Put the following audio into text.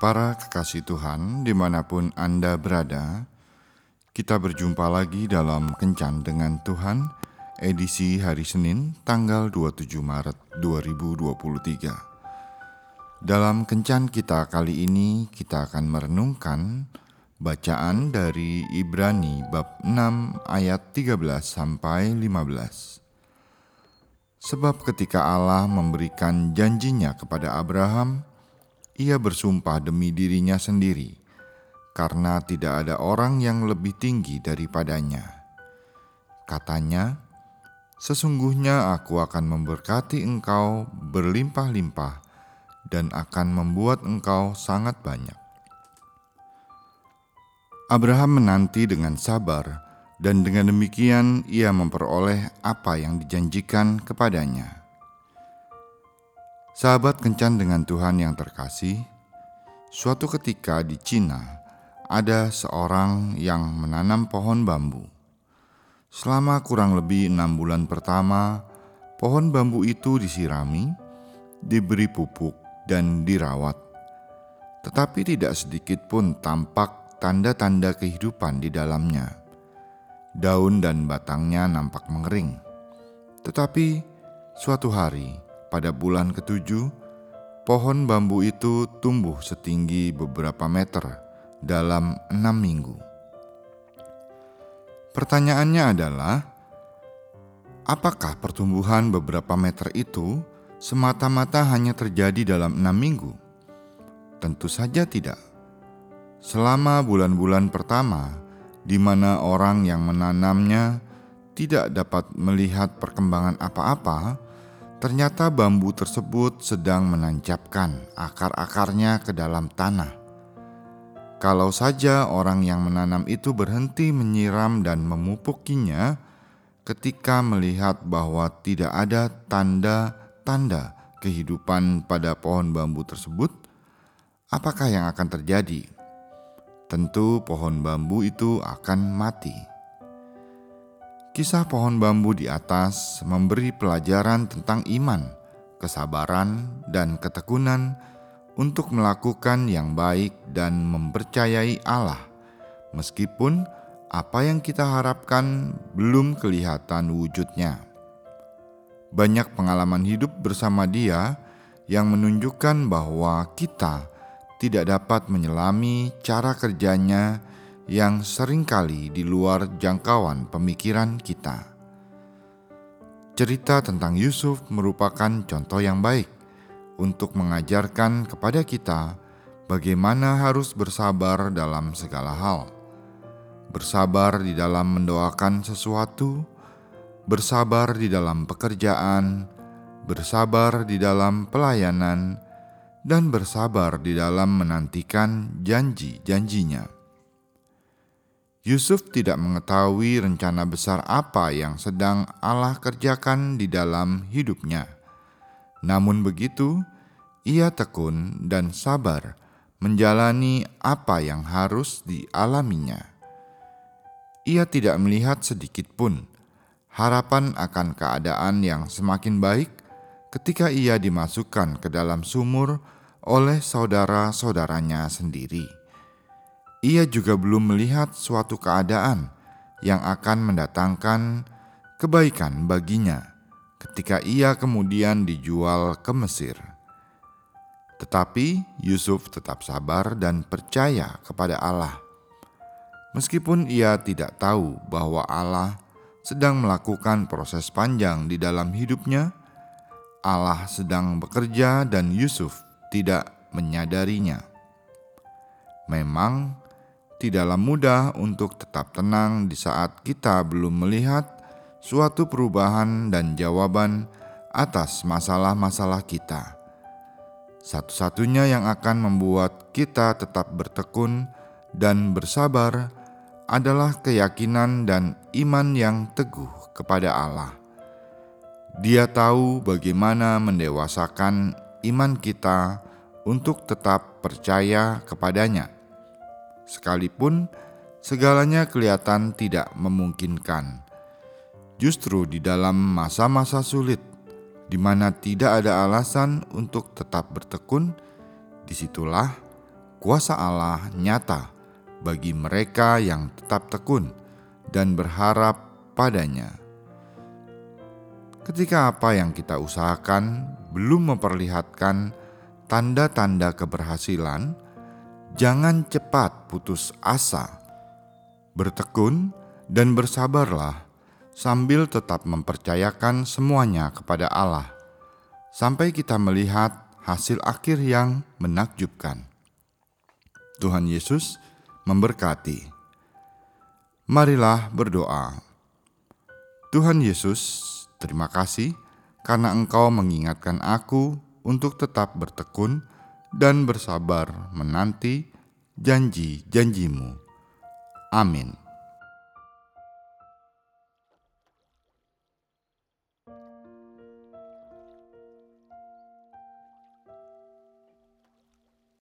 Para kekasih Tuhan, di mana pun Anda berada, kita berjumpa lagi dalam Kencan dengan Tuhan, edisi hari Senin, tanggal 27 Maret 2023. Dalam Kencan kita kali ini, kita akan merenungkan bacaan dari Ibrani bab 6 ayat 13 sampai 15. Sebab ketika Allah memberikan janjinya kepada Abraham, ia bersumpah demi dirinya sendiri, karena tidak ada orang yang lebih tinggi daripadanya. Katanya, "Sesungguhnya aku akan memberkati engkau berlimpah-limpah dan akan membuat engkau sangat banyak." Abraham menanti dengan sabar, dan dengan demikian ia memperoleh apa yang dijanjikan kepadanya. Sahabat kencan dengan Tuhan yang terkasih, suatu ketika di Cina ada seorang yang menanam pohon bambu. Selama kurang lebih enam bulan pertama, pohon bambu itu disirami, diberi pupuk, dan dirawat. Tetapi tidak sedikit pun tampak tanda-tanda kehidupan di dalamnya. Daun dan batangnya nampak mengering. Tetapi suatu hari, pada bulan ketujuh, pohon bambu itu tumbuh setinggi beberapa meter dalam enam minggu. Pertanyaannya adalah, apakah pertumbuhan beberapa meter itu semata-mata hanya terjadi dalam enam minggu? Tentu saja tidak. Selama bulan-bulan pertama, di mana orang yang menanamnya tidak dapat melihat perkembangan apa-apa, Ternyata bambu tersebut sedang menancapkan akar-akarnya ke dalam tanah. Kalau saja orang yang menanam itu berhenti menyiram dan memupukinya, ketika melihat bahwa tidak ada tanda-tanda kehidupan pada pohon bambu tersebut, apakah yang akan terjadi? Tentu, pohon bambu itu akan mati. Kisah pohon bambu di atas memberi pelajaran tentang iman, kesabaran, dan ketekunan untuk melakukan yang baik dan mempercayai Allah, meskipun apa yang kita harapkan belum kelihatan wujudnya. Banyak pengalaman hidup bersama Dia yang menunjukkan bahwa kita tidak dapat menyelami cara kerjanya yang sering kali di luar jangkauan pemikiran kita. Cerita tentang Yusuf merupakan contoh yang baik untuk mengajarkan kepada kita bagaimana harus bersabar dalam segala hal. Bersabar di dalam mendoakan sesuatu, bersabar di dalam pekerjaan, bersabar di dalam pelayanan, dan bersabar di dalam menantikan janji-janjinya. Yusuf tidak mengetahui rencana besar apa yang sedang Allah kerjakan di dalam hidupnya. Namun begitu, ia tekun dan sabar menjalani apa yang harus dialaminya. Ia tidak melihat sedikit pun harapan akan keadaan yang semakin baik ketika ia dimasukkan ke dalam sumur oleh saudara-saudaranya sendiri ia juga belum melihat suatu keadaan yang akan mendatangkan kebaikan baginya ketika ia kemudian dijual ke Mesir. Tetapi Yusuf tetap sabar dan percaya kepada Allah. Meskipun ia tidak tahu bahwa Allah sedang melakukan proses panjang di dalam hidupnya, Allah sedang bekerja dan Yusuf tidak menyadarinya. Memang tidaklah mudah untuk tetap tenang di saat kita belum melihat suatu perubahan dan jawaban atas masalah-masalah kita. Satu-satunya yang akan membuat kita tetap bertekun dan bersabar adalah keyakinan dan iman yang teguh kepada Allah. Dia tahu bagaimana mendewasakan iman kita untuk tetap percaya kepadanya sekalipun segalanya kelihatan tidak memungkinkan. Justru di dalam masa-masa sulit, di mana tidak ada alasan untuk tetap bertekun, di situlah kuasa Allah nyata bagi mereka yang tetap tekun dan berharap padanya. Ketika apa yang kita usahakan belum memperlihatkan tanda-tanda keberhasilan, jangan cepat putus asa. Bertekun dan bersabarlah sambil tetap mempercayakan semuanya kepada Allah, sampai kita melihat hasil akhir yang menakjubkan. Tuhan Yesus memberkati. Marilah berdoa. Tuhan Yesus, terima kasih karena Engkau mengingatkan aku untuk tetap bertekun dan bersabar menanti janji-janjimu. Amin.